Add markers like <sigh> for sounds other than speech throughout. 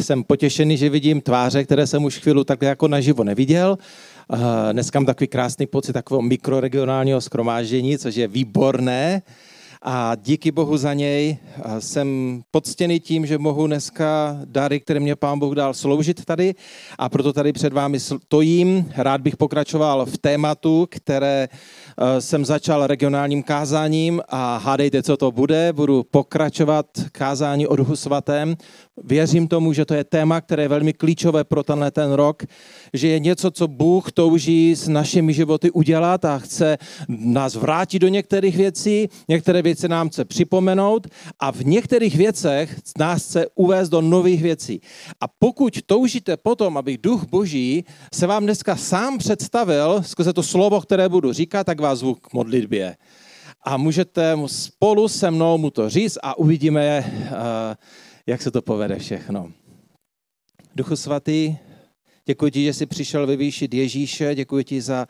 Jsem potěšený, že vidím tváře, které jsem už chvíli takhle jako naživo neviděl. Dneska mám takový krásný pocit takového mikroregionálního skromáždění, což je výborné a díky Bohu za něj. Jsem poctěný tím, že mohu dneska dary, které mě Pán Bůh dal, sloužit tady a proto tady před vámi stojím. Rád bych pokračoval v tématu, které eh, jsem začal regionálním kázáním a hádejte, co to bude. Budu pokračovat kázání o Duchu Svatém. Věřím tomu, že to je téma, které je velmi klíčové pro tenhle ten rok, že je něco, co Bůh touží s našimi životy udělat a chce nás vrátit do některých věcí, některé věci nám chce připomenout a v některých věcech nás chce uvést do nových věcí. A pokud toužíte potom, aby Duch Boží se vám dneska sám představil skrze to slovo, které budu říkat, tak vás zvu k modlitbě. A můžete spolu se mnou mu to říct a uvidíme, uh, jak se to povede všechno. Duchu svatý, děkuji ti, že jsi přišel vyvýšit Ježíše, děkuji ti za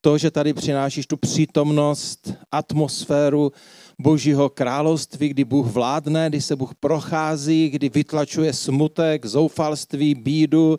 to, že tady přinášíš tu přítomnost, atmosféru Božího království, kdy Bůh vládne, kdy se Bůh prochází, kdy vytlačuje smutek, zoufalství, bídu,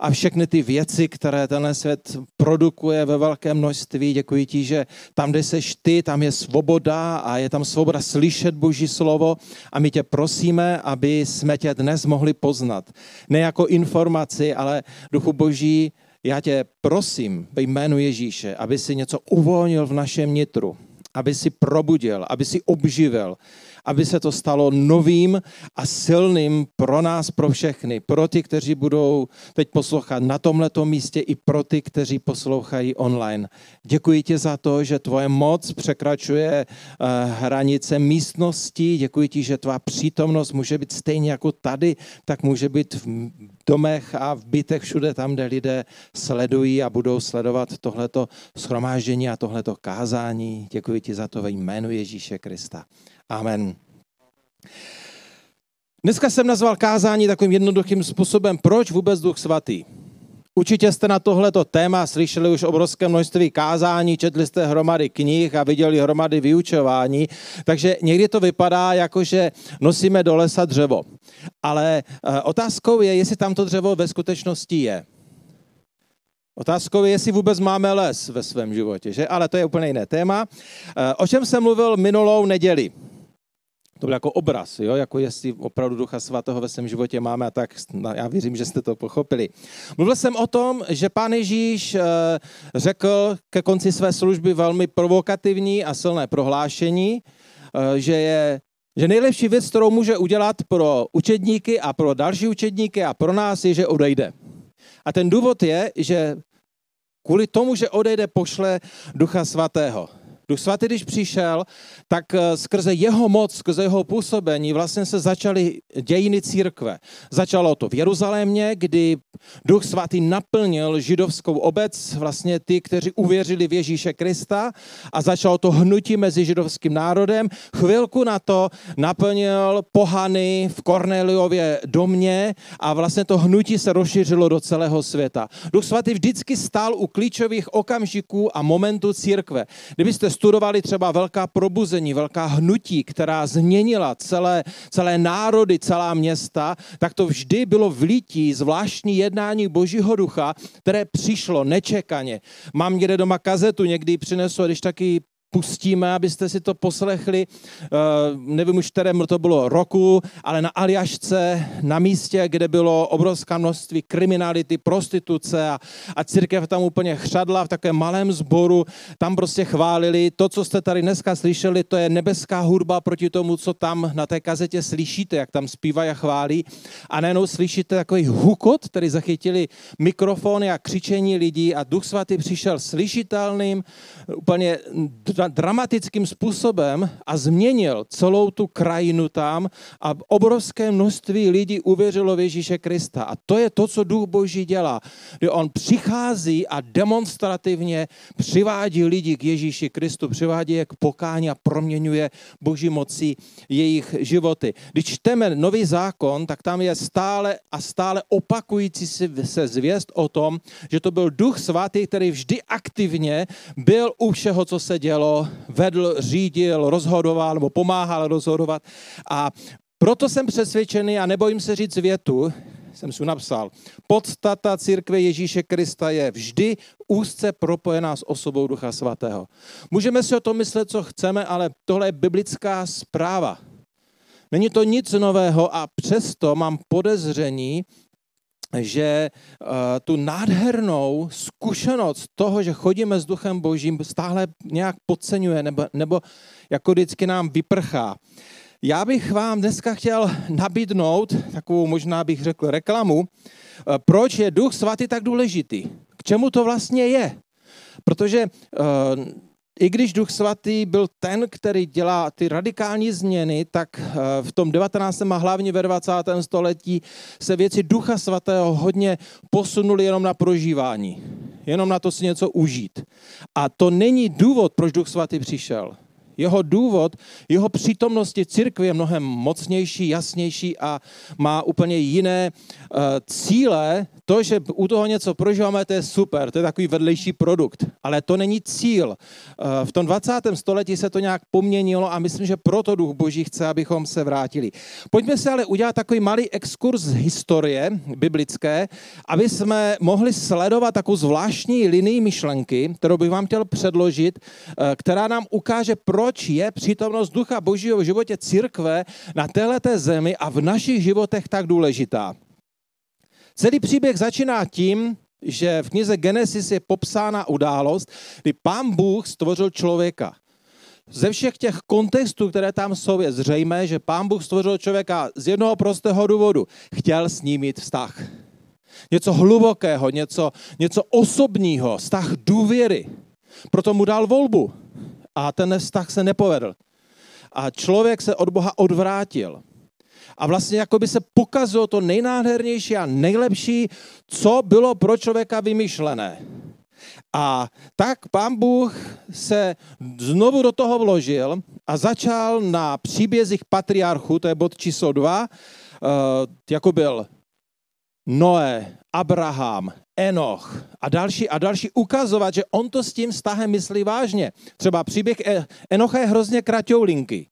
a všechny ty věci, které tenhle svět produkuje ve velkém množství. Děkuji ti, že tam, kde seš ty, tam je svoboda a je tam svoboda slyšet Boží slovo a my tě prosíme, aby jsme tě dnes mohli poznat. Ne jako informaci, ale duchu Boží, já tě prosím ve jménu Ježíše, aby si něco uvolnil v našem nitru, aby si probudil, aby si obživil, aby se to stalo novým a silným pro nás, pro všechny, pro ty, kteří budou teď poslouchat na tomto místě i pro ty, kteří poslouchají online. Děkuji ti za to, že tvoje moc překračuje uh, hranice místnosti. Děkuji ti, že tvá přítomnost může být stejně jako tady, tak může být v domech a v bytech všude tam, kde lidé sledují a budou sledovat tohleto schromáždění a tohleto kázání. Děkuji ti za to ve jménu Ježíše Krista. Amen. Dneska jsem nazval kázání takovým jednoduchým způsobem, proč vůbec Duch Svatý. Určitě jste na tohleto téma slyšeli už obrovské množství kázání, četli jste hromady knih a viděli hromady vyučování, takže někdy to vypadá jako, že nosíme do lesa dřevo. Ale eh, otázkou je, jestli tam to dřevo ve skutečnosti je. Otázkou je, jestli vůbec máme les ve svém životě, že? Ale to je úplně jiné téma. Eh, o čem jsem mluvil minulou neděli? To byl jako obraz, jo? jako jestli opravdu Ducha Svatého ve svém životě máme a tak já věřím, že jste to pochopili. Mluvil jsem o tom, že pán Ježíš eh, řekl ke konci své služby velmi provokativní a silné prohlášení, eh, že je že nejlepší věc, kterou může udělat pro učedníky a pro další učedníky a pro nás je, že odejde. A ten důvod je, že kvůli tomu, že odejde, pošle Ducha Svatého. Duch svatý, když přišel, tak eh, skrze jeho moc, skrze jeho působení vlastně se začaly dějiny církve. Začalo to v Jeruzalémě, kdy Duch svatý naplnil židovskou obec, vlastně ty, kteří uvěřili v Ježíše Krista a začalo to hnutí mezi židovským národem. Chvilku na to naplnil pohany v Korneliově domě a vlastně to hnutí se rozšířilo do celého světa. Duch svatý vždycky stál u klíčových okamžiků a momentů církve. Kdybyste studovali třeba velká probuzení, velká hnutí, která změnila celé, celé národy, celá města, tak to vždy bylo vlítí, zvláštní jednání Božího ducha, které přišlo nečekaně. Mám někde doma kazetu, někdy přinesu, když taky pustíme, abyste si to poslechli. Uh, nevím už, které to bylo roku, ale na Aljašce, na místě, kde bylo obrovské množství kriminality, prostituce a, a církev tam úplně chřadla v takovém malém sboru. Tam prostě chválili. To, co jste tady dneska slyšeli, to je nebeská hudba proti tomu, co tam na té kazetě slyšíte, jak tam zpívají a chválí. A najednou slyšíte takový hukot, který zachytili mikrofony a křičení lidí a Duch Svatý přišel slyšitelným, úplně dramatickým způsobem a změnil celou tu krajinu tam a obrovské množství lidí uvěřilo v Ježíše Krista. A to je to, co Duch Boží dělá. Kdy on přichází a demonstrativně přivádí lidi k Ježíši Kristu, přivádí je k pokání a proměňuje Boží mocí jejich životy. Když čteme nový zákon, tak tam je stále a stále opakující se zvěst o tom, že to byl Duch Svatý, který vždy aktivně byl u všeho, co se dělo vedl, řídil, rozhodoval nebo pomáhal rozhodovat. A proto jsem přesvědčený a nebojím se říct větu, jsem si napsal. Podstata církve Ježíše Krista je vždy úzce propojená s osobou Ducha Svatého. Můžeme si o tom myslet, co chceme, ale tohle je biblická zpráva. Není to nic nového a přesto mám podezření, že uh, tu nádhernou zkušenost toho, že chodíme s Duchem Božím, stále nějak podceňuje nebo, nebo jako vždycky nám vyprchá. Já bych vám dneska chtěl nabídnout takovou možná bych řekl reklamu, eh, proč je Duch Svatý tak důležitý. K čemu to vlastně je? Protože uh, i když Duch Svatý byl ten, který dělá ty radikální změny, tak eh, v tom 19. a hlavně ve 20. století se věci Ducha Svatého hodně posunuly jenom na prožívání. Jenom na to si něco užít. A to není důvod, proč Duch Svatý přišel. Jeho důvod, jeho přítomnosti církve je mnohem mocnější, jasnější a má úplně jiné uh, cíle. To, že u toho něco prožíváme, to je super, to je takový vedlejší produkt, ale to není cíl. Uh, v tom 20. století se to nějak poměnilo a myslím, že proto Duch Boží chce, abychom se vrátili. Pojďme se ale udělat takový malý exkurs z historie biblické, aby jsme mohli sledovat takovou zvláštní linii myšlenky, kterou bych vám chtěl předložit, uh, která nám ukáže, proč je přítomnost Ducha Božího v životě církve na této zemi a v našich životech tak důležitá. Celý příběh začíná tím, že v knize Genesis je popsána událost, kdy pán Bůh stvořil člověka. Ze všech těch kontextů, které tam jsou, je zřejmé, že pán Bůh stvořil člověka z jednoho prostého důvodu. Chtěl s ním mít vztah. Něco hlubokého, něco, něco osobního, vztah důvěry. Proto mu dal volbu a ten vztah se nepovedl. A člověk se od Boha odvrátil. A vlastně jako by se pokazilo to nejnádhernější a nejlepší, co bylo pro člověka vymyšlené. A tak pán Bůh se znovu do toho vložil a začal na příbězích patriarchu, to je bod číslo dva, eh, jako byl Noé, Abraham, Enoch a další a další ukazovat, že on to s tím vztahem myslí vážně. Třeba příběh e- Enocha je hrozně kratoulinky.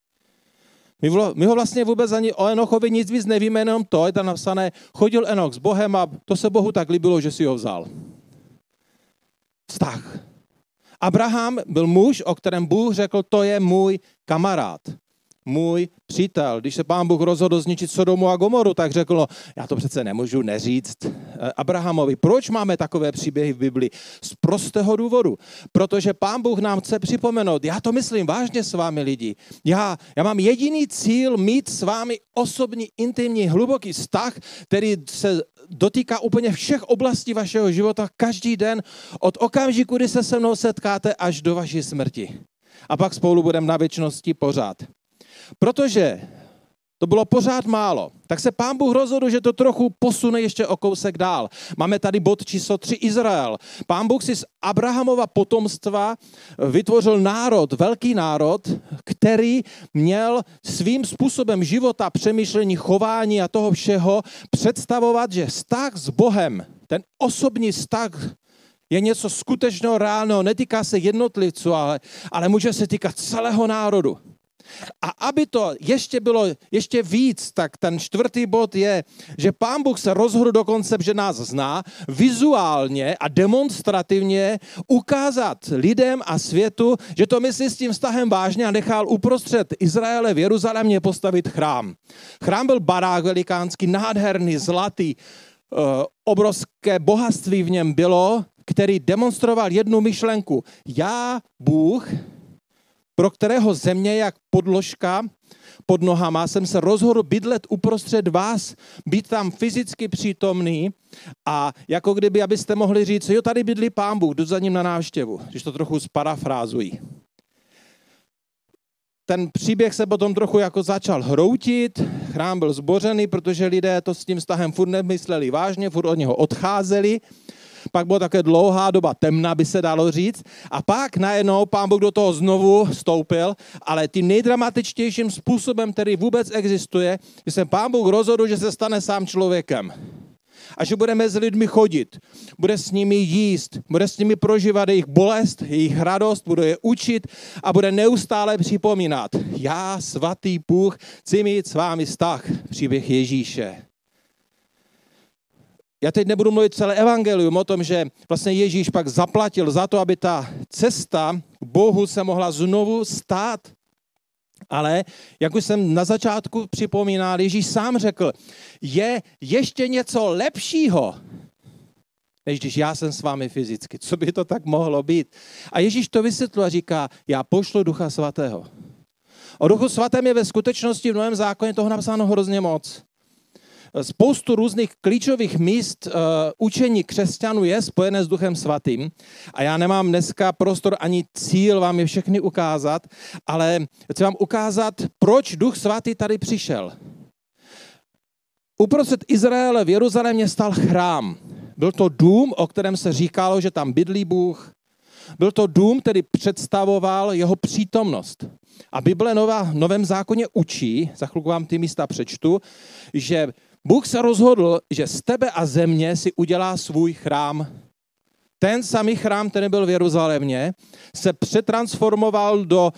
My, vlo, my ho vlastně vůbec ani o Enochovi nic víc nevíme, jenom to, je tam napsané, chodil Enoch s Bohem a to se Bohu tak líbilo, že si ho vzal. Vztah. Abraham byl muž, o kterém Bůh řekl, to je můj kamarád můj přítel. Když se pán Bůh rozhodl zničit Sodomu a Gomoru, tak řekl, no, já to přece nemůžu neříct eh, Abrahamovi. Proč máme takové příběhy v Biblii? Z prostého důvodu. Protože pán Bůh nám chce připomenout, já to myslím vážně s vámi lidi. Já, já mám jediný cíl mít s vámi osobní, intimní, hluboký vztah, který se dotýká úplně všech oblastí vašeho života každý den, od okamžiku, kdy se se mnou setkáte, až do vaší smrti. A pak spolu budeme na věčnosti pořád. Protože to bylo pořád málo. Tak se pán Bůh rozhodl, že to trochu posune ještě o kousek dál. Máme tady bod číslo 3 Izrael. Pán Bůh si z Abrahamova potomstva vytvořil národ, velký národ, který měl svým způsobem života, přemýšlení, chování a toho všeho představovat, že vztah s Bohem, ten osobní vztah je něco skutečného, reálného, netýká se jednotlivců, ale, ale může se týkat celého národu. A aby to ještě bylo ještě víc, tak ten čtvrtý bod je, že pán Bůh se rozhodl dokonce, že nás zná, vizuálně a demonstrativně ukázat lidem a světu, že to myslí s tím vztahem vážně a nechal uprostřed Izraele v Jeruzalémě postavit chrám. Chrám byl barák velikánský, nádherný, zlatý, eh, obrovské bohatství v něm bylo, který demonstroval jednu myšlenku. Já, Bůh, pro kterého země jak podložka pod nohama jsem se rozhodl bydlet uprostřed vás, být tam fyzicky přítomný a jako kdyby, abyste mohli říct, jo, tady bydlí pán Bůh, jdu za ním na návštěvu, když to trochu sparafrázují. Ten příběh se potom trochu jako začal hroutit, chrám byl zbořený, protože lidé to s tím vztahem furt nemysleli vážně, furt od něho odcházeli pak byla také dlouhá doba temna, by se dalo říct. A pak najednou pán Bůh do toho znovu stoupil, ale tím nejdramatičtějším způsobem, který vůbec existuje, že se pán Bůh rozhodl, že se stane sám člověkem. A že bude mezi lidmi chodit, bude s nimi jíst, bude s nimi prožívat jejich bolest, jejich radost, bude je učit a bude neustále připomínat. Já, svatý Bůh, chci mít s vámi vztah. Příběh Ježíše. Já teď nebudu mluvit celé evangelium o tom, že vlastně Ježíš pak zaplatil za to, aby ta cesta k Bohu se mohla znovu stát. Ale, jak už jsem na začátku připomínal, Ježíš sám řekl, je ještě něco lepšího, než když já jsem s vámi fyzicky. Co by to tak mohlo být? A Ježíš to vysvětlil a říká, já pošlu Ducha Svatého. O Duchu Svatém je ve skutečnosti v Novém zákoně toho napsáno hrozně moc. Spoustu různých klíčových míst uh, učení křesťanů je spojené s Duchem Svatým a já nemám dneska prostor ani cíl vám je všechny ukázat, ale chci vám ukázat, proč Duch Svatý tady přišel. Uprostřed Izraele v Jeruzalémě stal chrám. Byl to dům, o kterém se říkalo, že tam bydlí Bůh. Byl to dům, který představoval jeho přítomnost. A Bible Nová, Novém zákoně učí, za chvilku vám ty místa přečtu, že Bůh se rozhodl, že z tebe a země si udělá svůj chrám. Ten samý chrám, který byl v Jeruzalémě, se přetransformoval do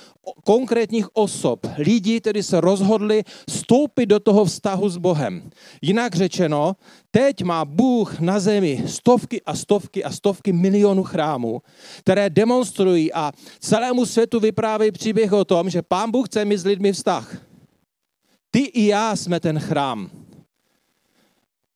konkrétních osob. Lidi, kteří se rozhodli stoupit do toho vztahu s Bohem. Jinak řečeno, teď má Bůh na zemi stovky a stovky a stovky milionů chrámů, které demonstrují a celému světu vyprávějí příběh o tom, že Pán Bůh chce mít s lidmi vztah. Ty i já jsme ten chrám.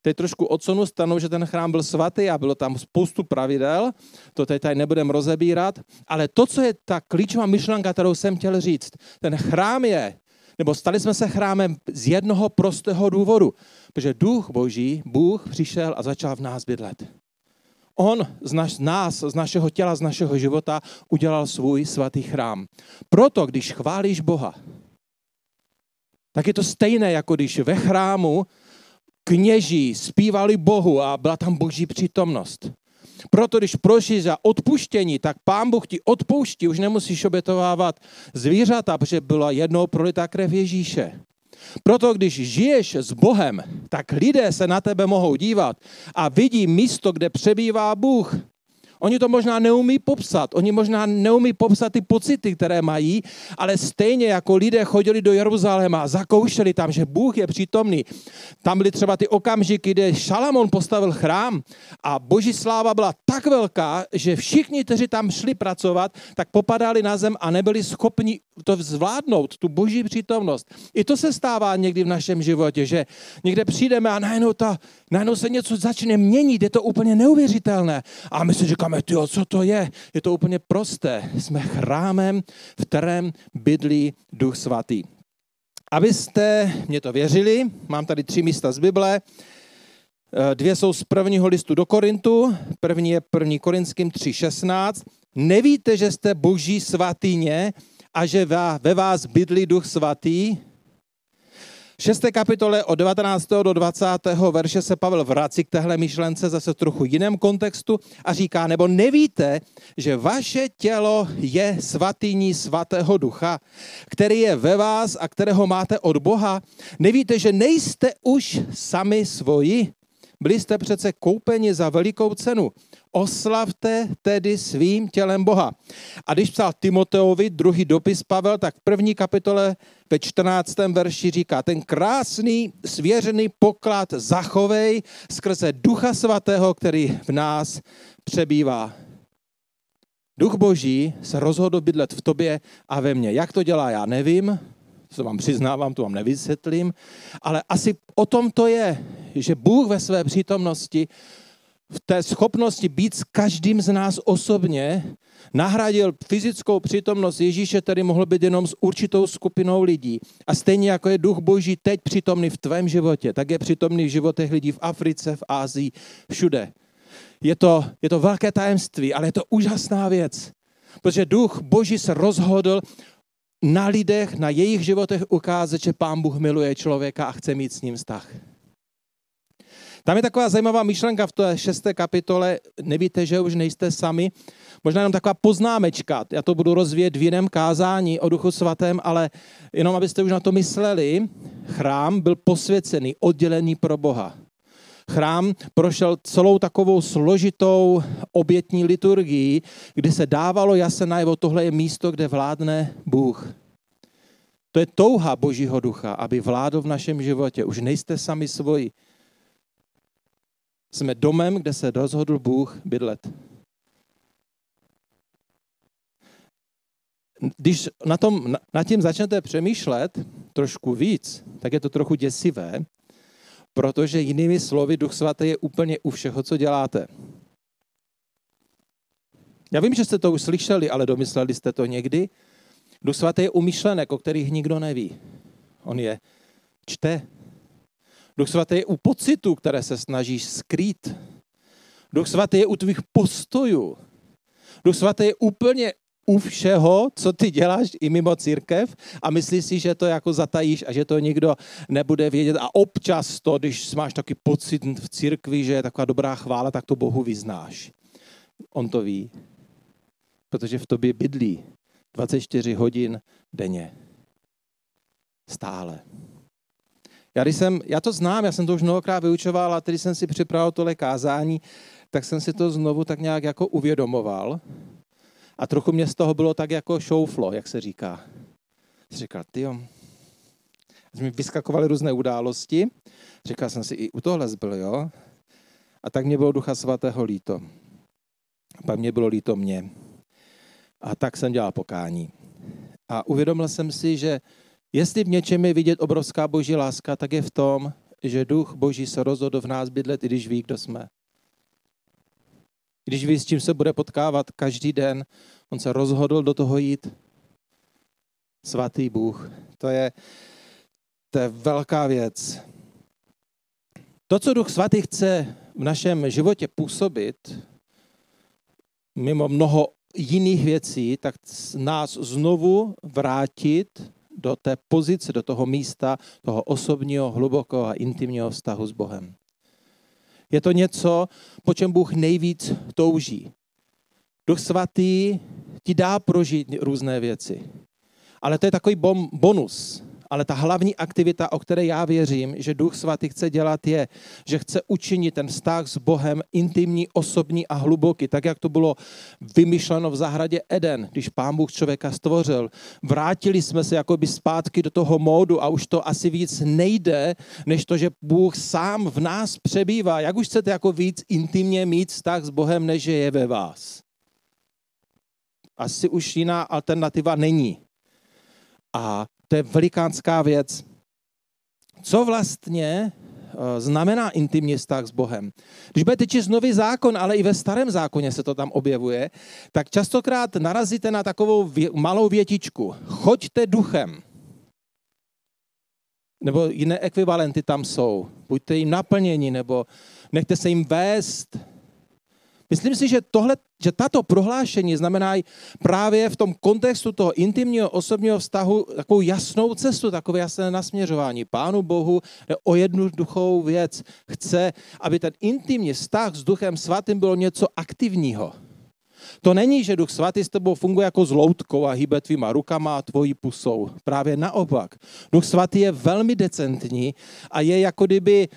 Teď trošku odsunu stanu, že ten chrám byl svatý a bylo tam spoustu pravidel, to teď tady nebudeme rozebírat, ale to, co je ta klíčová myšlenka, kterou jsem chtěl říct, ten chrám je, nebo stali jsme se chrámem z jednoho prostého důvodu, protože duch boží, Bůh přišel a začal v nás bydlet. On z nás, z našeho těla, z našeho života udělal svůj svatý chrám. Proto, když chválíš Boha, tak je to stejné, jako když ve chrámu kněží zpívali Bohu a byla tam boží přítomnost. Proto když prošli za odpuštění, tak pán Bůh ti odpouští, už nemusíš obětovávat zvířata, protože byla jednou prolitá krev Ježíše. Proto když žiješ s Bohem, tak lidé se na tebe mohou dívat a vidí místo, kde přebývá Bůh. Oni to možná neumí popsat, oni možná neumí popsat ty pocity, které mají, ale stejně jako lidé chodili do Jeruzaléma a zakoušeli tam, že Bůh je přítomný. Tam byly třeba ty okamžiky, kde Šalamon postavil chrám a boží sláva byla tak velká, že všichni, kteří tam šli pracovat, tak popadali na zem a nebyli schopni to zvládnout, tu boží přítomnost. I to se stává někdy v našem životě, že někde přijdeme a najednou, ta, najednou se něco začne měnit, je to úplně neuvěřitelné. A my si říkáme, tyjo, co to je? Je to úplně prosté. Jsme chrámem, v kterém bydlí Duch Svatý. Abyste mě to věřili, mám tady tři místa z Bible. Eh, dvě jsou z prvního listu do Korintu. První je první Korinským 3.16. Nevíte, že jste boží svatýně a že ve vás bydlí duch svatý? V 6. kapitole od 19. do 20. verše se Pavel vrací k téhle myšlence zase v trochu jiném kontextu a říká, nebo nevíte, že vaše tělo je svatýní svatého ducha, který je ve vás a kterého máte od Boha? Nevíte, že nejste už sami svoji? Byli jste přece koupeni za velikou cenu. Oslavte tedy svým tělem Boha. A když psal Timoteovi druhý dopis Pavel, tak v první kapitole ve 14. verši říká, ten krásný svěřený poklad zachovej skrze Ducha Svatého, který v nás přebývá. Duch Boží se rozhodl bydlet v tobě a ve mně. Jak to dělá, já nevím, to vám přiznávám, to vám nevysvětlím, ale asi o tom to je, že Bůh ve své přítomnosti v té schopnosti být s každým z nás osobně nahradil fyzickou přítomnost Ježíše, který mohl být jenom s určitou skupinou lidí. A stejně jako je duch boží teď přítomný v tvém životě, tak je přítomný v životech lidí v Africe, v Ázii, všude. Je to, je to velké tajemství, ale je to úžasná věc. Protože duch boží se rozhodl na lidech, na jejich životech ukázat, že pán Bůh miluje člověka a chce mít s ním vztah. Tam je taková zajímavá myšlenka v té šesté kapitole. Nevíte, že už nejste sami. Možná jenom taková poznámečka. Já to budu rozvíjet v jiném kázání o Duchu Svatém, ale jenom abyste už na to mysleli, chrám byl posvěcený, oddělený pro Boha. Chrám prošel celou takovou složitou obětní liturgii, kdy se dávalo jasně najevo, tohle je místo, kde vládne Bůh. To je touha Božího ducha, aby vládl v našem životě. Už nejste sami svoji. Jsme domem, kde se rozhodl Bůh bydlet. Když na, tom, na tím začnete přemýšlet trošku víc, tak je to trochu děsivé, protože jinými slovy Duch Svatý je úplně u všeho, co děláte. Já vím, že jste to už slyšeli, ale domysleli jste to někdy. Duch Svatý je umyšlenek, o kterých nikdo neví. On je čte. Duch Svatý je u pocitů, které se snažíš skrýt. Duch Svatý je u tvých postojů. Duch Svatý je úplně u všeho, co ty děláš i mimo církev a myslíš si, že to jako zatajíš a že to nikdo nebude vědět a občas to, když máš taky pocit v církvi, že je taková dobrá chvála, tak to Bohu vyznáš. On to ví, protože v tobě bydlí 24 hodin denně. Stále. Já, když jsem, já to znám, já jsem to už mnohokrát vyučoval a když jsem si připravil tohle kázání, tak jsem si to znovu tak nějak jako uvědomoval. A trochu mě z toho bylo tak jako šouflo, jak se říká. Říkal, ty jo, mi vyskakovaly různé události. Říkal jsem si, i u tohle zbyl, jo. A tak mě bylo ducha svatého líto. A pak mě bylo líto mě. A tak jsem dělal pokání. A uvědomil jsem si, že jestli v něčem je vidět obrovská boží láska, tak je v tom, že duch boží se rozhodl v nás bydlet, i když ví, kdo jsme. Když ví, s čím se bude potkávat každý den, on se rozhodl do toho jít. Svatý Bůh. To je, to je velká věc. To, co Duch Svatý chce v našem životě působit, mimo mnoho jiných věcí, tak nás znovu vrátit do té pozice, do toho místa, toho osobního, hlubokého a intimního vztahu s Bohem. Je to něco, po čem Bůh nejvíc touží. Duch svatý ti dá prožít různé věci. Ale to je takový bonus. Ale ta hlavní aktivita, o které já věřím, že Duch Svatý chce dělat, je, že chce učinit ten vztah s Bohem intimní, osobní a hluboký, tak jak to bylo vymyšleno v zahradě Eden, když Pán Bůh člověka stvořil. Vrátili jsme se jakoby zpátky do toho módu a už to asi víc nejde, než to, že Bůh sám v nás přebývá. Jak už chcete jako víc intimně mít vztah s Bohem, než je ve vás? Asi už jiná alternativa není. A to je velikánská věc. Co vlastně eh, znamená intimní vztah s Bohem. Když budete číst nový zákon, ale i ve starém zákoně se to tam objevuje, tak častokrát narazíte na takovou malou větičku. Choďte duchem. Nebo jiné ekvivalenty tam jsou. Buďte jim naplněni, nebo nechte se jim vést. Myslím si, že, tohle, že tato prohlášení znamená právě v tom kontextu toho intimního osobního vztahu takovou jasnou cestu, takové jasné nasměřování. Pánu Bohu jde o jednoduchou věc. Chce, aby ten intimní vztah s Duchem Svatým bylo něco aktivního. To není, že Duch Svatý s tebou funguje jako s loutkou a hýbe tvýma rukama a tvojí pusou. Právě naopak. Duch Svatý je velmi decentní a je jako kdyby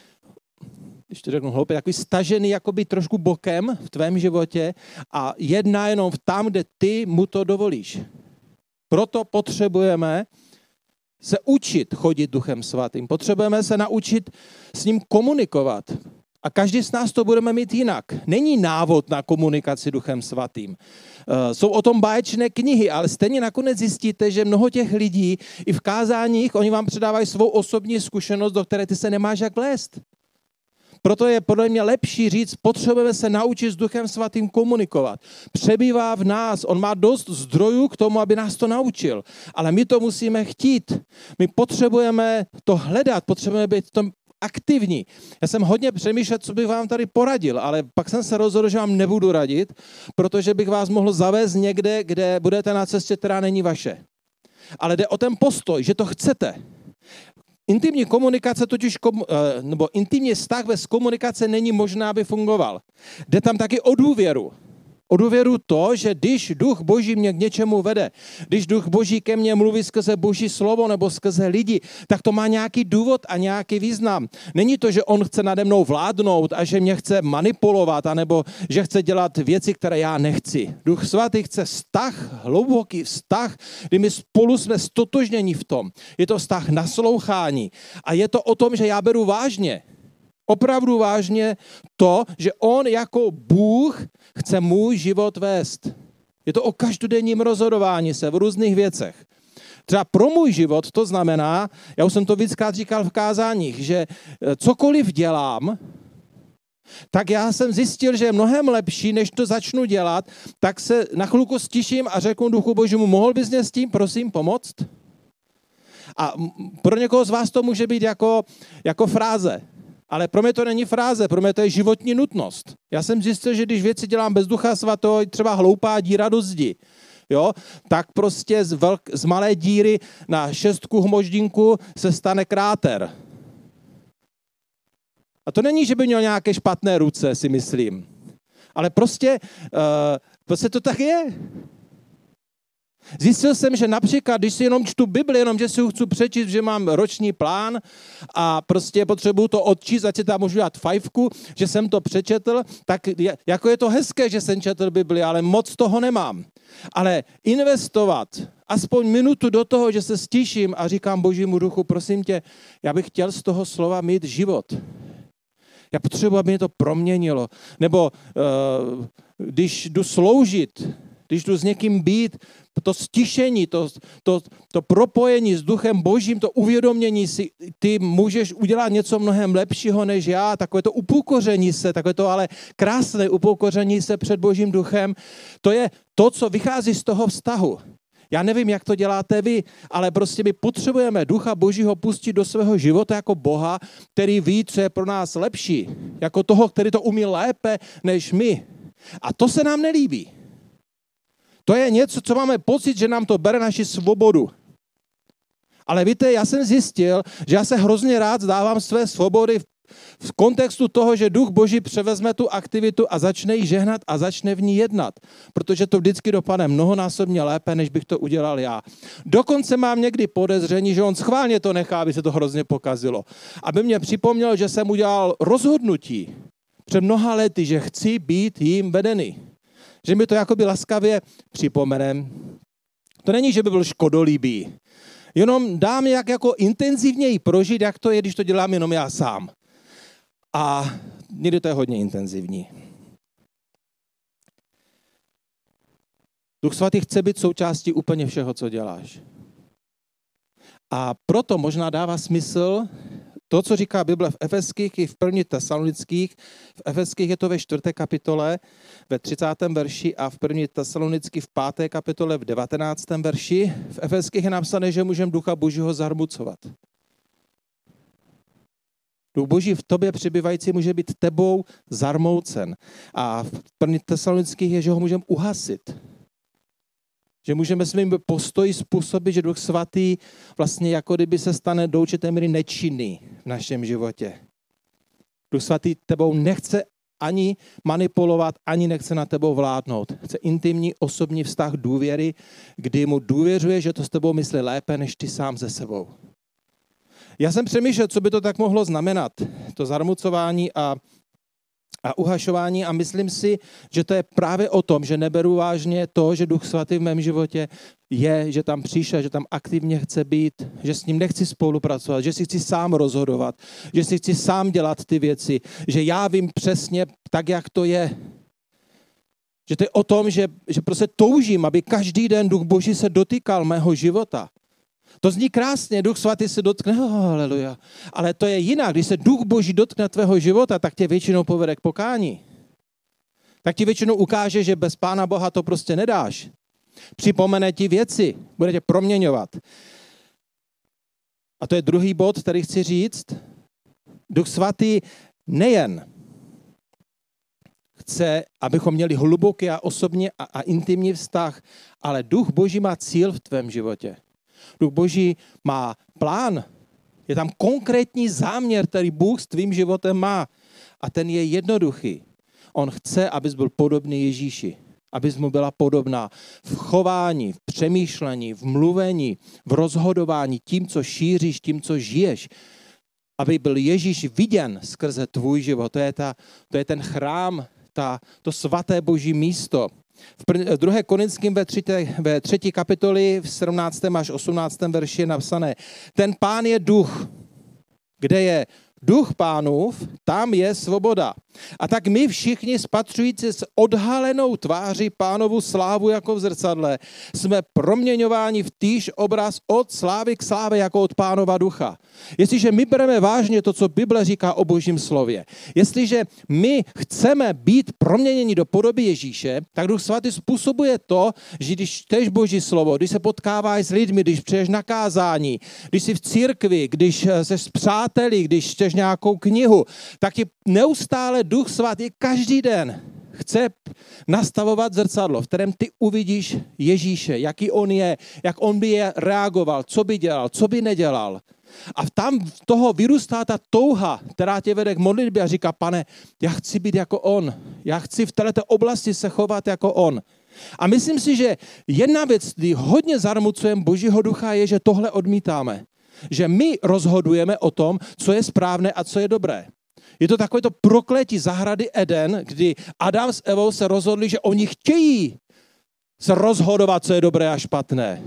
když to řeknu hloupě, takový stažený jakoby trošku bokem v tvém životě a jedná jenom tam, kde ty mu to dovolíš. Proto potřebujeme se učit chodit duchem svatým. Potřebujeme se naučit s ním komunikovat. A každý z nás to budeme mít jinak. Není návod na komunikaci duchem svatým. Eh, jsou o tom báječné knihy, ale stejně nakonec zjistíte, že mnoho těch lidí i v kázáních, oni vám předávají svou osobní zkušenost, do které ty se nemáš jak vlézt. Proto je podle mě lepší říct, potřebujeme se naučit s Duchem Svatým komunikovat. Přebývá v nás, on má dost zdrojů k tomu, aby nás to naučil. Ale my to musíme chtít. My potřebujeme to hledat, potřebujeme být v tom aktivní. Já jsem hodně přemýšlel, co bych vám tady poradil, ale pak jsem se rozhodl, že vám nebudu radit, protože bych vás mohl zavést někde, kde budete na cestě, která není vaše. Ale jde o ten postoj, že to chcete. Intimní komunikace totiž, eh, nebo intimní vztah bez komunikace není možná, aby fungoval. Jde tam taky o důvěru. O důvěru to, že když duch boží mě k něčemu vede, když duch boží ke mně mluví skrze boží slovo nebo skrze lidi, tak to má nějaký důvod a nějaký význam. Není to, že on chce nade mnou vládnout a že mě chce manipulovat, anebo že chce dělat věci, které já nechci. Duch svatý chce vztah, hluboký vztah, kdy my spolu jsme stotožněni v tom. Je to vztah naslouchání a je to o tom, že já beru vážně opravdu vážně to, že on jako Bůh chce můj život vést. Je to o každodenním rozhodování se v různých věcech. Třeba pro můj život to znamená, já už jsem to víckrát říkal v kázáních, že eh, cokoliv dělám, tak já jsem zjistil, že je mnohem lepší, než to začnu dělat, tak se na chvilku stiším a řeknu duchu božímu, mohl bys mě s tím, prosím, pomoct? A pro někoho z vás to může být jako, jako fráze. Ale pro mě to není fráze, pro mě to je životní nutnost. Já jsem zjistil, že když věci dělám bez ducha svatého, třeba hloupá díra do zdi, jo, tak prostě z, velk, z malé díry na šestku hmoždinku se stane kráter. A to není, že by měl nějaké špatné ruce, si myslím. Ale prostě, uh, prostě to tak je. Zjistil jsem, že například, když si jenom čtu Bibli, jenom že si ho chci přečíst, že mám roční plán a prostě potřebuju to odčíst, ať si tam můžu dát fajfku, že jsem to přečetl, tak je, jako je to hezké, že jsem četl Bibli, ale moc toho nemám. Ale investovat aspoň minutu do toho, že se stiším a říkám Božímu duchu, prosím tě, já bych chtěl z toho slova mít život. Já potřebuji, aby mě to proměnilo. Nebo uh, když jdu sloužit, když jdu s někým být, to stišení, to, to, to propojení s duchem božím, to uvědomění si, ty můžeš udělat něco mnohem lepšího než já, takové to upokoření se, takové to ale krásné upokoření se před božím duchem, to je to, co vychází z toho vztahu. Já nevím, jak to děláte vy, ale prostě my potřebujeme ducha božího pustit do svého života jako Boha, který ví, co je pro nás lepší. Jako toho, který to umí lépe než my. A to se nám nelíbí. To je něco, co máme pocit, že nám to bere naši svobodu. Ale víte, já jsem zjistil, že já se hrozně rád zdávám své svobody v kontextu toho, že duch boží převezme tu aktivitu a začne ji žehnat a začne v ní jednat. Protože to vždycky dopadne mnohonásobně lépe, než bych to udělal já. Dokonce mám někdy podezření, že on schválně to nechá, aby se to hrozně pokazilo. Aby mě připomněl, že jsem udělal rozhodnutí před mnoha lety, že chci být jím vedený že mi to jakoby laskavě připomenem. To není, že by byl škodolíbý. Jenom dám jak jako intenzivněji prožít, jak to je, když to dělám jenom já sám. A někdy to je hodně intenzivní. Duch svatý chce být součástí úplně všeho, co děláš. A proto možná dává smysl to, co říká Bible v Efeských i v první tesalonických, v Efeských je to ve čtvrté kapitole, ve 30. verši a v první tesalonických v páté kapitole v 19. verši. V Efeských je napsané, že můžeme ducha božího zarmucovat. Duch boží v tobě přibývající může být tebou zarmoucen. A v první tesalonických je, že ho můžeme uhasit. Že můžeme svým postoji způsobit, že Duch Svatý vlastně jako kdyby se stane do určité míry nečinný v našem životě. Duch Svatý tebou nechce ani manipulovat, ani nechce na tebou vládnout. Chce intimní osobní vztah důvěry, kdy mu důvěřuje, že to s tebou myslí lépe, než ty sám ze sebou. Já jsem přemýšlel, co by to tak mohlo znamenat, to zarmucování a a uhašování a myslím si, že to je právě o tom, že neberu vážně to, že Duch Svatý v mém životě je, že tam přišel, že tam aktivně chce být, že s ním nechci spolupracovat, že si chci sám rozhodovat, že si chci sám dělat ty věci, že já vím přesně tak, jak to je. Že to je o tom, že, že prostě toužím, aby každý den Duch Boží se dotýkal mého života. To zní krásně, Duch Svatý se dotkne, <laughs> oh, haleluja. Ale to je jinak, když se Duch Boží dotkne tvého života, tak tě většinou povede k pokání. Tak ti většinou ukáže, že bez Pána Boha to prostě nedáš. Připomene ti věci, bude tě proměňovat. A to je druhý bod, který chci říct. Duch Svatý nejen chce, abychom měli hluboký a osobně a, a intimní vztah, ale Duch Boží má cíl v tvém životě. Duch Boží má plán. Je tam konkrétní záměr, který Bůh s tvým životem má. A ten je jednoduchý. On chce, abys byl podobný Ježíši. Abys mu byla podobná v chování, v přemýšlení, v mluvení, v rozhodování, tím, co šíříš, tím, co žiješ. Aby byl Ježíš viděn skrze tvůj život. To je, ta, to je ten chrám, ta, to svaté boží místo, v 2. Korinským ve, třetí, ve třetí kapitoli v 17. až 18. verši je napsané, ten pán je duch, kde je duch pánův, tam je svoboda. A tak my všichni spatřující s odhalenou tváří pánovu slávu jako v zrcadle, jsme proměňováni v týž obraz od slávy k slávě jako od pánova ducha. Jestliže my bereme vážně to, co Bible říká o božím slově, jestliže my chceme být proměněni do podoby Ježíše, tak Duch Svatý způsobuje to, že když čteš boží slovo, když se potkáváš s lidmi, když přeješ na kázání, když jsi v církvi, když se s přáteli, když čteš nějakou knihu, tak ti neustále Duch Svatý každý den chce nastavovat zrcadlo, v kterém ty uvidíš Ježíše, jaký on je, jak on by je reagoval, co by dělal, co by nedělal. A tam v toho vyrůstá ta touha, která tě vede k modlitbě a říká, pane, já chci být jako on. Já chci v této oblasti se chovat jako on. A myslím si, že jedna věc, kdy hodně zarmucujeme Božího ducha, je, že tohle odmítáme. Že my rozhodujeme o tom, co je správné a co je dobré. Je to takové to prokletí zahrady Eden, kdy Adam s Evou se rozhodli, že oni chtějí se rozhodovat, co je dobré a špatné.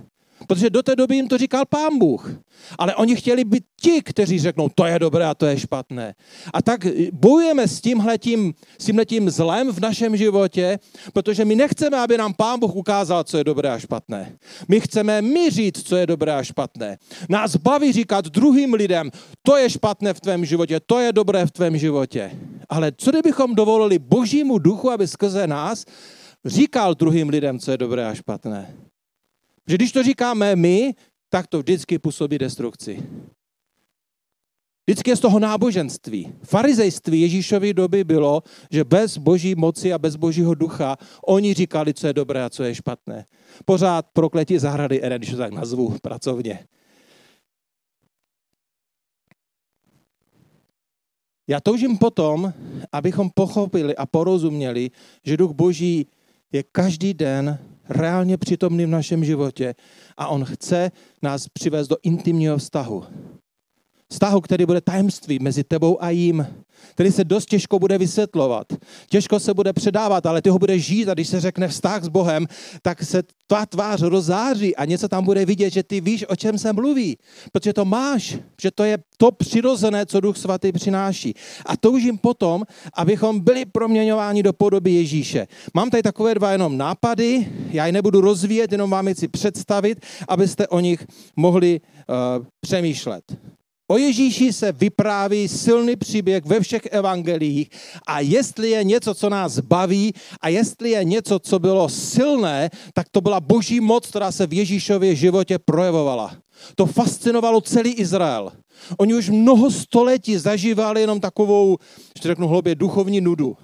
Protože do té doby jim to říkal pán Bůh. Ale oni chtěli být ti, kteří řeknou, to je dobré a to je špatné. A tak bojujeme s tímhletím, s tímhletím zlem v našem životě, protože my nechceme, aby nám pán Bůh ukázal, co je dobré a špatné. My chceme my říct, co je dobré a špatné. Nás baví říkat druhým lidem, to je špatné v tvém životě, to je dobré v tvém životě. Ale co kdybychom dovolili božímu duchu, aby skrze nás říkal druhým lidem, co je dobré a špatné? Že když to říkáme my, tak to vždycky působí destrukci. Vždycky je z toho náboženství. Farizejství Ježíšovy doby bylo, že bez boží moci a bez božího ducha oni říkali, co je dobré a co je špatné. Pořád prokletí zahrady Eden, když to tak nazvu pracovně. Já toužím potom, abychom pochopili a porozuměli, že duch boží je každý den reálně přítomný v našem životě a on chce nás přivést do intimního vztahu. Vztahu, který bude tajemství mezi tebou a jím který se dost těžko bude vysvětlovat. Těžko se bude předávat, ale ty ho budeš žít a když se řekne vztah s Bohem, tak se tvá tvář rozáří a něco tam bude vidět, že ty víš, o čem se mluví. Protože to máš, že to je to přirozené, co Duch Svatý přináší. A toužím potom, abychom byli proměňováni do podoby Ježíše. Mám tady takové dva jenom nápady, já je nebudu rozvíjet, jenom vám je chci představit, abyste o nich mohli uh, přemýšlet. O Ježíši se vypráví silný příběh ve všech evangeliích a jestli je něco, co nás baví a jestli je něco, co bylo silné, tak to byla boží moc, která se v Ježíšově životě projevovala. To fascinovalo celý Izrael. Oni už mnoho století zažívali jenom takovou, ještě řeknu hlubě, duchovní nudu.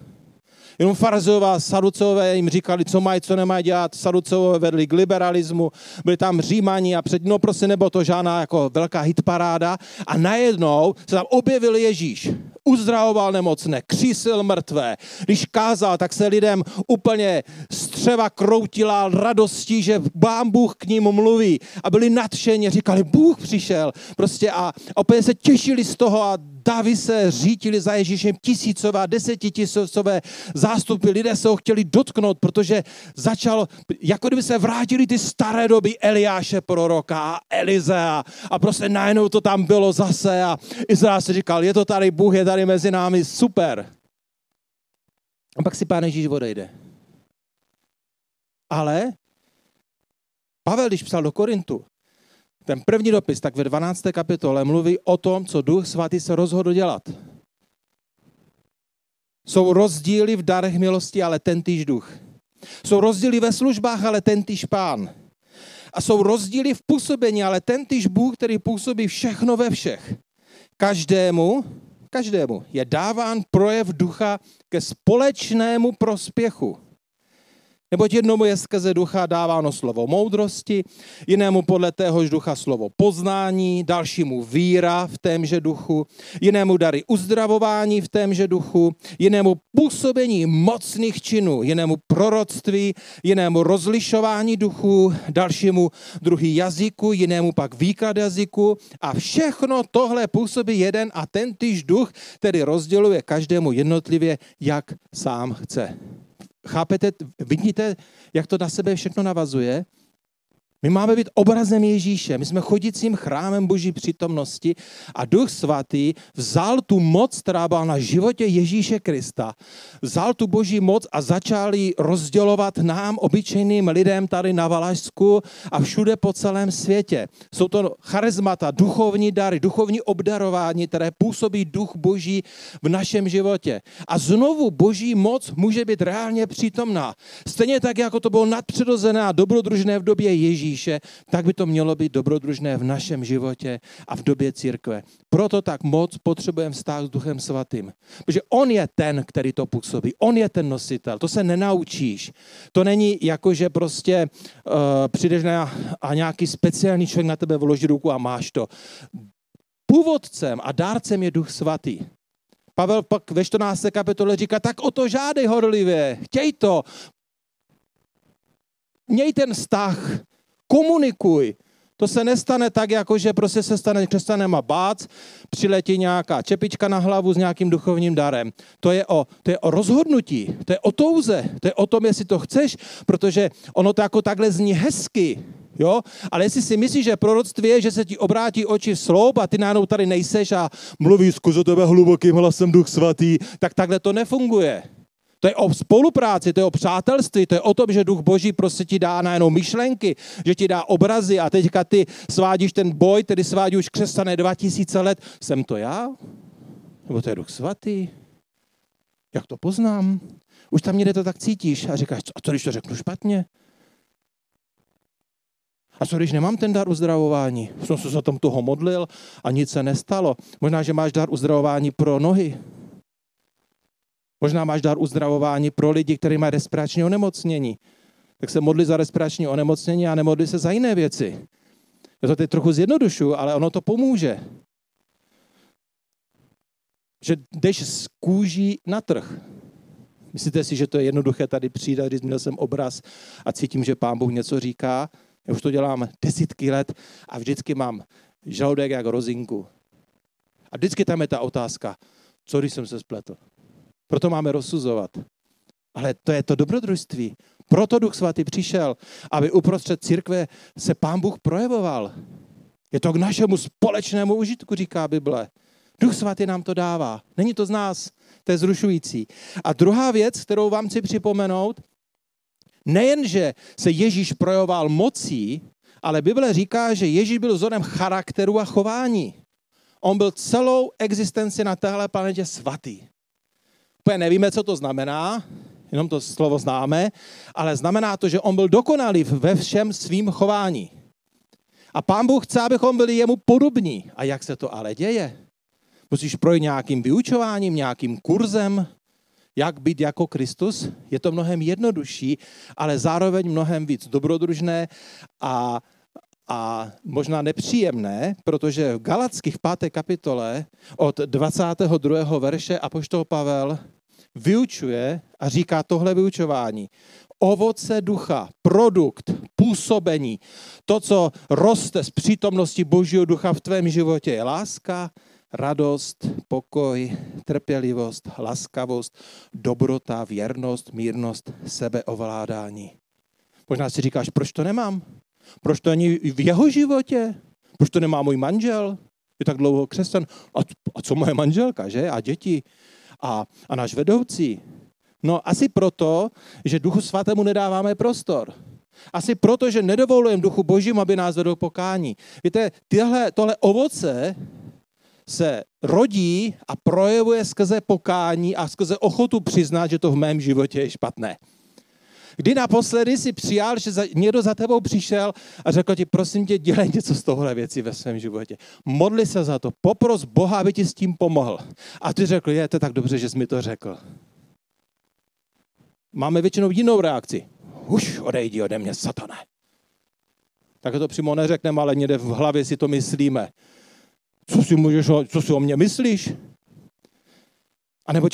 Jenom farizeové a saduceové jim říkali, co mají, co nemají dělat. Saduceové vedli k liberalismu, byli tam římaní a před, no prostě nebylo to žádná jako velká hitparáda. A najednou se tam objevil Ježíš. Uzdravoval nemocné, křísil mrtvé. Když kázal, tak se lidem úplně střeva kroutila radostí, že vám Bůh k ním mluví. A byli nadšení, říkali, Bůh přišel. Prostě a, opět se těšili z toho a davy se řítili za Ježíšem tisícové, desetitisícové zástupy. Lidé se ho chtěli dotknout, protože začal, jako kdyby se vrátili ty staré doby Eliáše proroka a Elizea a prostě najednou to tam bylo zase a Izrael si říkal, je to tady, Bůh je tady mezi námi, super. A pak si pán Ježíš odejde. Ale Pavel, když psal do Korintu, ten první dopis, tak ve 12. kapitole mluví o tom, co Duch Svatý se rozhodl dělat. Jsou rozdíly v darech milosti, ale ten týž duch. Jsou rozdíly ve službách, ale ten týž pán. A jsou rozdíly v působení, ale ten týž Bůh, který působí všechno ve všech. Každému, každému je dáván projev ducha ke společnému prospěchu. Neboť jednomu je skrze ducha dáváno slovo moudrosti, jinému podle téhož ducha slovo poznání, dalšímu víra v témže duchu, jinému dary uzdravování v témže duchu, jinému působení mocných činů, jinému proroctví, jinému rozlišování duchu, dalšímu druhý jazyku, jinému pak výklad jazyku a všechno tohle působí jeden a ten týž duch, který rozděluje každému jednotlivě, jak sám chce. Chápete, vidíte, jak to na sebe všechno navazuje? My máme být obrazem Ježíše, my jsme chodícím chrámem Boží přítomnosti a Duch Svatý vzal tu moc, která byla na životě Ježíše Krista, vzal tu Boží moc a začal ji rozdělovat nám, obyčejným lidem tady na Valašsku a všude po celém světě. Jsou to charizmata, duchovní dary, duchovní obdarování, které působí Duch Boží v našem životě. A znovu Boží moc může být reálně přítomná. Stejně tak, jako to bylo nadpřirozené a dobrodružné v době Ježíše Ježíše, tak by to mělo být dobrodružné v našem životě a v době církve. Proto tak moc potřebujeme vztah s Duchem Svatým. Protože On je ten, který to působí. On je ten nositel. To se nenaučíš. To není jako, že prostě uh, přijdeš na, a nějaký speciální člověk na tebe vloží ruku a máš to. Původcem a dárcem je Duch Svatý. Pavel pak ve 14. kapitole říká, tak o to žádej horlivě, chtěj to. Měj ten vztah, Komunikuj. To se nestane tak, jako že prostě se stane křesťanem a bác, přiletí nějaká čepička na hlavu s nějakým duchovním darem. To je, o, to je o rozhodnutí, to je o touze, to je o tom, jestli to chceš, protože ono to jako takhle zní hezky, Jo? Ale jestli si myslíš, že proroctví je, že se ti obrátí oči v sloup a ty najednou tady nejseš a mluvíš skrze tebe hlubokým hlasem Duch Svatý, tak takhle to nefunguje. To je o spolupráci, to je o přátelství, to je o tom, že duch boží prostě ti dá najednou myšlenky, že ti dá obrazy a teďka ty svádíš ten boj, tedy svádí už křesťané 2000 let. Jsem to já? Nebo to je duch svatý? Jak to poznám? Už tam někde to tak cítíš a říkáš, a co když to řeknu špatně? A co když nemám ten dar uzdravování? Jsem se za tom toho modlil a nic se nestalo. Možná, že máš dar uzdravování pro nohy, Možná máš dar uzdravování pro lidi, kteří mají respirační onemocnění. Tak se modli za respirační onemocnění a nemodli se za jiné věci. Já to teď trochu zjednodušu, ale ono to pomůže. Že jdeš z kůží na trh. Myslíte si, že to je jednoduché tady přijít a říct, měl jsem obraz a cítím, že pán Bůh něco říká. Já už to dělám desítky let a vždycky mám žaludek jako rozinku. A vždycky tam je ta otázka, co když jsem se spletl? Proto máme rozsuzovat. Ale to je to dobrodružství. Proto Duch Svatý přišel, aby uprostřed církve se Pán Bůh projevoval. Je to k našemu společnému užitku, říká Bible. Duch Svatý nám to dává. Není to z nás. To je zrušující. A druhá věc, kterou vám chci připomenout, nejenže se Ježíš projevoval mocí, ale Bible říká, že Ježíš byl vzorem charakteru a chování. On byl celou existenci na téhle planetě svatý úplně nevíme, co to znamená, jenom to slovo známe, ale znamená to, že on byl dokonalý ve všem svým chování. A pán Bůh chce, abychom byli jemu podobní. A jak se to ale děje? Musíš projít nějakým vyučováním, nějakým kurzem, jak být jako Kristus. Je to mnohem jednodušší, ale zároveň mnohem víc dobrodružné a, a možná nepříjemné, protože v Galackých 5. kapitole od 22. verše Apoštol Pavel vyučuje a říká tohle vyučování. Ovoce ducha, produkt, působení, to, co roste z přítomnosti Božího ducha v tvém životě, je láska, radost, pokoj, trpělivost, laskavost, dobrota, věrnost, mírnost, sebeovládání. Možná si říkáš, proč to nemám? Proč to není v jeho životě? Proč to nemá můj manžel? Je tak dlouho křesťan. A, a co moje manželka, že? A děti? A, a náš vedoucí? No asi proto, že Duchu Svatému nedáváme prostor. Asi proto, že nedovolujeme Duchu Božímu, aby nás vedl pokání. Víte, tyhle, tohle ovoce se rodí a projevuje skrze pokání a skrze ochotu přiznat, že to v mém životě je špatné. Kdy naposledy si přijal, že za, někdo za tebou přišel a řekl ti, prosím tě, dělej něco z tohle věci ve svém životě. Modli se za to, popros Boha, aby ti s tím pomohl. A ty řekl, je to tak dobře, že jsi mi to řekl. Máme většinou jinou reakci. Už odejdi ode mě, satane. Tak to přímo neřekneme, ale někde v hlavě si to myslíme. Co si, můžeš, co si o mě myslíš? A nebo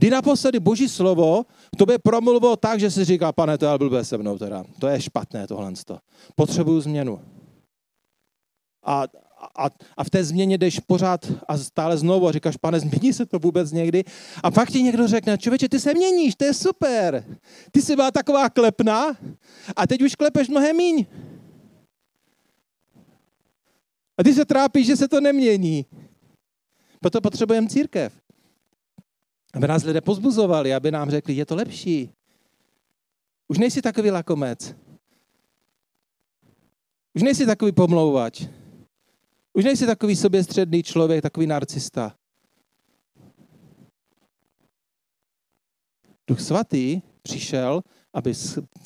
Kdy naposledy Boží slovo k tobě promluvilo tak, že si říká, pane, to je blbé se mnou teda. To je špatné tohle. Potřebuju změnu. A, a, a v té změně jdeš pořád a stále znovu a říkáš, pane, změní se to vůbec někdy? A pak ti někdo řekne, člověče, ty se měníš, to je super. Ty jsi byla taková klepná a teď už klepeš mnohem míň. A ty se trápíš, že se to nemění. Proto potřebujeme církev. Aby nás lidé pozbuzovali, aby nám řekli, je to lepší. Už nejsi takový lakomec. Už nejsi takový pomlouvač. Už nejsi takový soběstředný člověk, takový narcista. Duch svatý přišel, aby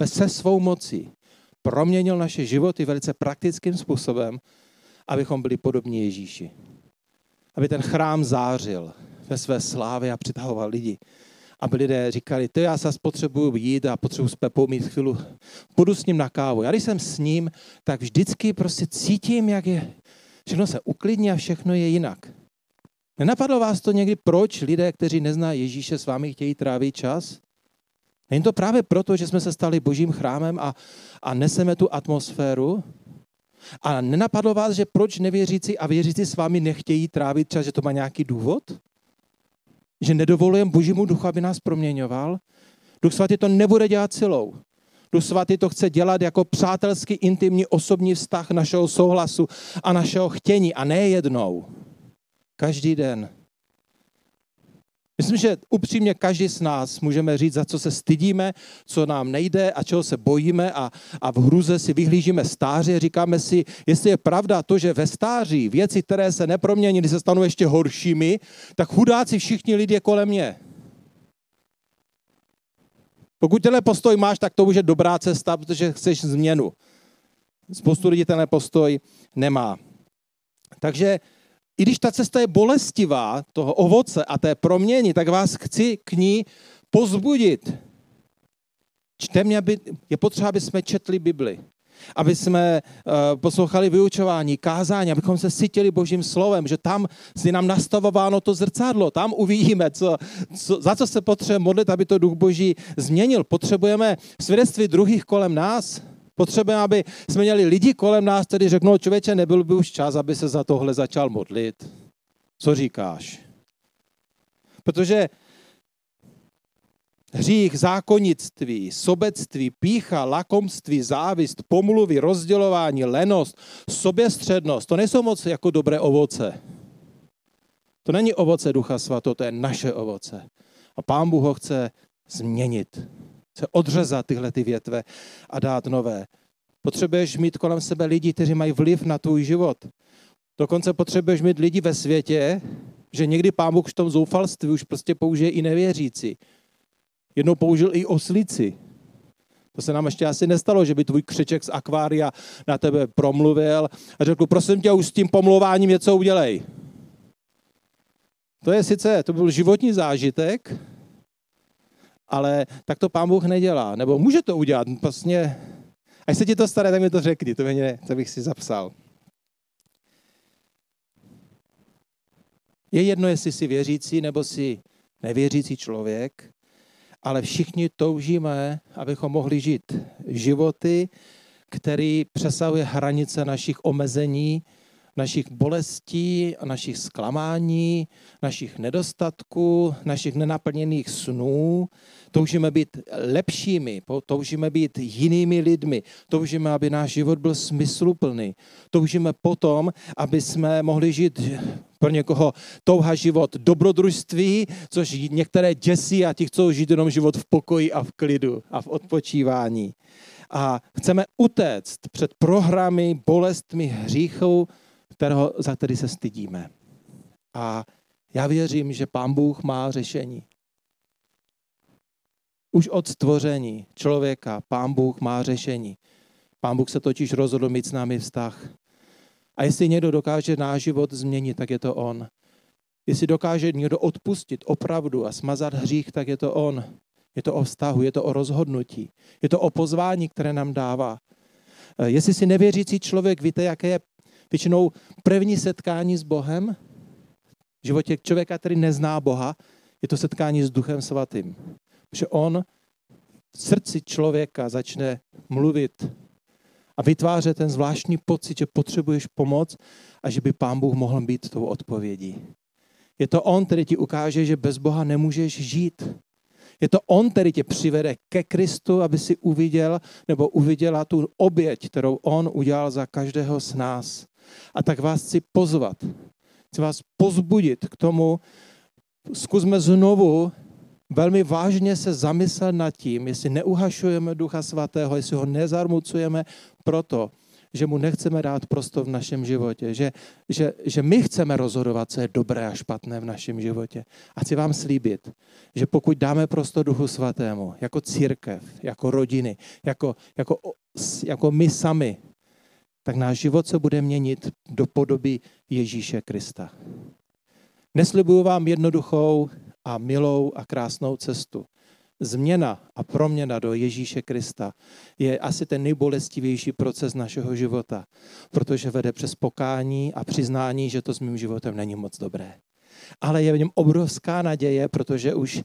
se svou mocí proměnil naše životy velice praktickým způsobem, abychom byli podobní Ježíši. Aby ten chrám zářil ve své slávě a přitahoval lidi. Aby lidé říkali, to já se potřebuju jít a potřebuji s Pepou mít chvíli, půjdu s ním na kávu. Já když jsem s ním, tak vždycky prostě cítím, jak je, všechno se uklidní a všechno je jinak. Nenapadlo vás to někdy, proč lidé, kteří neznají Ježíše, s vámi chtějí trávit čas? Není to právě proto, že jsme se stali božím chrámem a, a neseme tu atmosféru? A nenapadlo vás, že proč nevěřící a věřící s vámi nechtějí trávit čas, že to má nějaký důvod? Že nedovolujeme božímu duchu, aby nás proměňoval? Duch svatý to nebude dělat silou. Duch svatý to chce dělat jako přátelský, intimní, osobní vztah našeho souhlasu a našeho chtění a ne jednou. Každý den. Myslím, že upřímně každý z nás můžeme říct, za co se stydíme, co nám nejde a čeho se bojíme a, a v hruze si vyhlížíme stáří a říkáme si, jestli je pravda to, že ve stáří věci, které se neproměnily, se stanou ještě horšími, tak chudáci všichni lidé kolem mě. Pokud tenhle postoj máš, tak to už je dobrá cesta, protože chceš změnu. Spoustu lidí tenhle postoj nemá. Takže i když ta cesta je bolestivá, toho ovoce a té proměny, tak vás chci k ní pozbudit. Čtem, aby, je potřeba, aby jsme četli Bibli, aby jsme uh, poslouchali vyučování, kázání, abychom se cítili Božím slovem, že tam si nám nastavováno to zrcadlo, tam uvidíme, co, co, za co se potřebuje modlit, aby to Duch Boží změnil. Potřebujeme svědectví druhých kolem nás, Potřebujeme, aby jsme měli lidi kolem nás, kteří řeknou, člověče, nebyl by už čas, aby se za tohle začal modlit. Co říkáš? Protože hřích, zákonnictví, sobectví, pícha, lakomství, závist, pomluvy, rozdělování, lenost, soběstřednost, to nejsou moc jako dobré ovoce. To není ovoce Ducha Svato, to je naše ovoce. A Pán Bůh ho chce změnit se odřezat tyhle ty větve a dát nové. Potřebuješ mít kolem sebe lidi, kteří mají vliv na tvůj život. Dokonce potřebuješ mít lidi ve světě, že někdy Pán Bůh v tom zoufalství už prostě použije i nevěřící. Jednou použil i oslici. To se nám ještě asi nestalo, že by tvůj křeček z akvária na tebe promluvil a řekl, prosím tě, už s tím pomluváním něco udělej. To je sice, to byl životní zážitek, ale tak to pán Bůh nedělá. Nebo může to udělat, vlastně, až se ti to stane, tak mi to řekni, to, mě, to bych si zapsal. Je jedno, jestli jsi věřící nebo jsi nevěřící člověk, ale všichni toužíme, abychom mohli žít životy, který přesahuje hranice našich omezení, našich bolestí, našich zklamání, našich nedostatků, našich nenaplněných snů. Toužíme být lepšími, toužíme být jinými lidmi, toužíme, aby náš život byl smysluplný. Toužíme potom, aby jsme mohli žít pro někoho touha život dobrodružství, což některé děsí a ti chcou žít jenom život v pokoji a v klidu a v odpočívání. A chceme utéct před programy, bolestmi, hříchů, kterého, za který se stydíme. A já věřím, že Pán Bůh má řešení. Už od stvoření člověka Pán Bůh má řešení. Pán Bůh se totiž rozhodl mít s námi vztah. A jestli někdo dokáže náš život změnit, tak je to On. Jestli dokáže někdo odpustit opravdu a smazat hřích, tak je to On. Je to o vztahu, je to o rozhodnutí. Je to o pozvání, které nám dává. Jestli si nevěřící člověk, víte, jaké je většinou první setkání s Bohem v životě člověka, který nezná Boha, je to setkání s Duchem Svatým. Protože on v srdci člověka začne mluvit a vytvářet ten zvláštní pocit, že potřebuješ pomoc a že by Pán Bůh mohl být tou odpovědí. Je to On, který ti ukáže, že bez Boha nemůžeš žít. Je to On, který tě přivede ke Kristu, aby si uviděl nebo uviděla tu oběť, kterou On udělal za každého z nás. A tak vás chci pozvat, chci vás pozbudit k tomu, zkusme znovu velmi vážně se zamyslet nad tím, jestli neuhašujeme Ducha Svatého, jestli ho nezarmucujeme proto, že mu nechceme dát prostor v našem životě, že, že, že my chceme rozhodovat, co je dobré a špatné v našem životě. A chci vám slíbit, že pokud dáme prostor Duchu Svatému, jako církev, jako rodiny, jako, jako, jako my sami, tak náš život se bude měnit do podoby Ježíše Krista. Neslibuju vám jednoduchou a milou a krásnou cestu. Změna a proměna do Ježíše Krista je asi ten nejbolestivější proces našeho života, protože vede přes pokání a přiznání, že to s mým životem není moc dobré. Ale je v něm obrovská naděje, protože už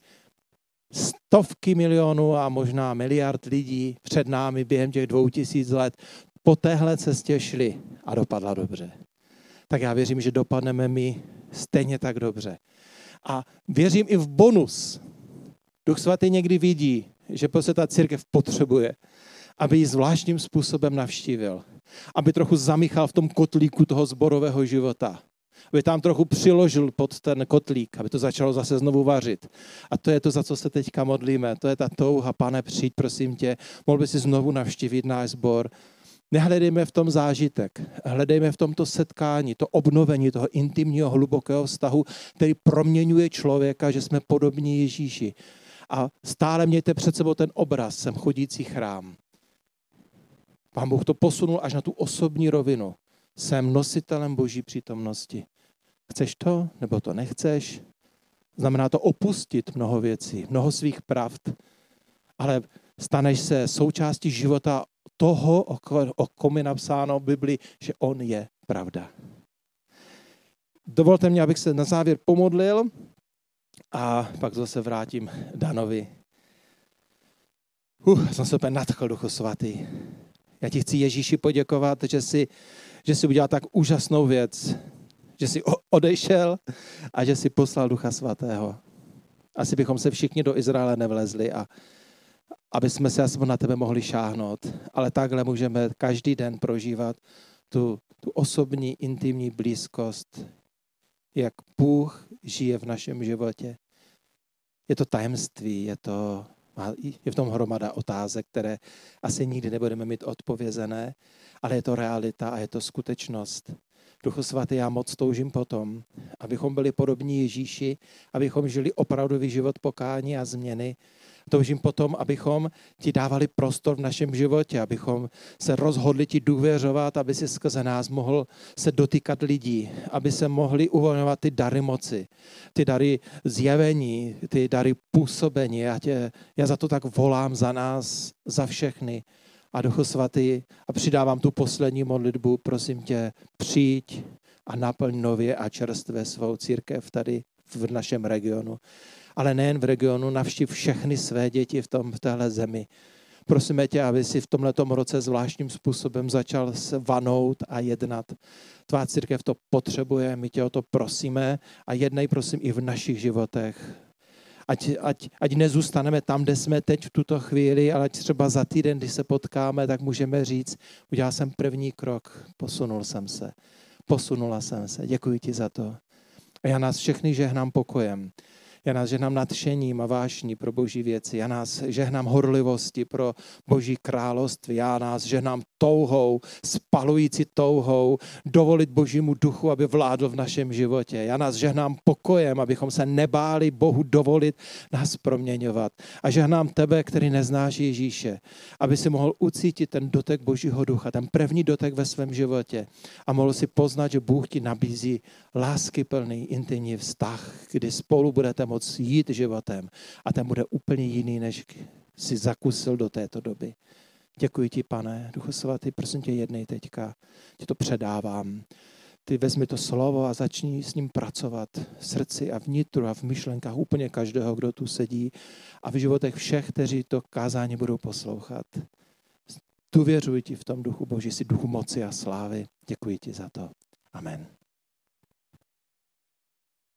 stovky milionů a možná miliard lidí před námi během těch dvou tisíc let po téhle cestě šli a dopadla dobře. Tak já věřím, že dopadneme my stejně tak dobře. A věřím i v bonus. Duch svatý někdy vidí, že prostě ta církev potřebuje, aby ji zvláštním způsobem navštívil. Aby trochu zamíchal v tom kotlíku toho zborového života. Aby tam trochu přiložil pod ten kotlík, aby to začalo zase znovu vařit. A to je to, za co se teďka modlíme. To je ta touha, pane, přijď, prosím tě. Mohl by si znovu navštívit náš sbor Nehledejme v tom zážitek, hledejme v tomto setkání, to obnovení toho intimního, hlubokého vztahu, který proměňuje člověka, že jsme podobní Ježíši. A stále mějte před sebou ten obraz, jsem chodící chrám. Pán Bůh to posunul až na tu osobní rovinu. Jsem nositelem Boží přítomnosti. Chceš to, nebo to nechceš? Znamená to opustit mnoho věcí, mnoho svých pravd, ale staneš se součástí života toho, o kom je napsáno v Bibli, že on je pravda. Dovolte mi, abych se na závěr pomodlil a pak zase vrátím Danovi. Uh, jsem se úplně nadchl, Duchu Svatý. Já ti chci Ježíši poděkovat, že jsi, že jsi udělal tak úžasnou věc, že jsi odešel a že jsi poslal Ducha Svatého. Asi bychom se všichni do Izraele nevlezli a aby jsme se aspoň na tebe mohli šáhnout. Ale takhle můžeme každý den prožívat tu, tu osobní, intimní blízkost, jak Bůh žije v našem životě. Je to tajemství, je, to, je v tom hromada otázek, které asi nikdy nebudeme mít odpovězené, ale je to realita a je to skutečnost. Duchu svatý, já moc toužím potom, abychom byli podobní Ježíši, abychom žili opravdový život pokání a změny, toužím potom, abychom ti dávali prostor v našem životě, abychom se rozhodli ti důvěřovat, aby si skrze nás mohl se dotýkat lidí, aby se mohli uvolňovat ty dary moci, ty dary zjevení, ty dary působení. Já, tě, já za to tak volám za nás, za všechny. A Duchu Svatý, a přidávám tu poslední modlitbu, prosím tě, přijď a naplň nově a čerstvé svou církev tady v našem regionu ale nejen v regionu, navštív všechny své děti v, tom, v téhle zemi. Prosíme tě, aby si v tomto roce zvláštním způsobem začal vanout a jednat. Tvá církev to potřebuje, my tě o to prosíme a jednej prosím i v našich životech. Ať, ať, ať nezůstaneme tam, kde jsme teď v tuto chvíli, ale ať třeba za týden, kdy se potkáme, tak můžeme říct, udělal jsem první krok, posunul jsem se, posunula jsem se. Děkuji ti za to. A já nás všechny žehnám pokojem. Já nás žehnám nadšením a vášní pro boží věci. Já nás žehnám horlivosti pro boží království. Já nás žehnám touhou, spalující touhou, dovolit božímu duchu, aby vládl v našem životě. Já nás žehnám pokojem, abychom se nebáli Bohu dovolit nás proměňovat. A žehnám tebe, který neznáš Ježíše, aby si mohl ucítit ten dotek božího ducha, ten první dotek ve svém životě a mohl si poznat, že Bůh ti nabízí láskyplný, intimní vztah, kdy spolu budete moct jít životem a ten bude úplně jiný, než si zakusil do této doby. Děkuji ti, pane, Duchu svatý, prosím tě jednej teďka, ti to předávám. Ty vezmi to slovo a začni s ním pracovat v srdci a vnitru a v myšlenkách úplně každého, kdo tu sedí a v životech všech, kteří to kázání budou poslouchat. Důvěřuji ti v tom duchu Boží, si duchu moci a slávy. Děkuji ti za to. Amen.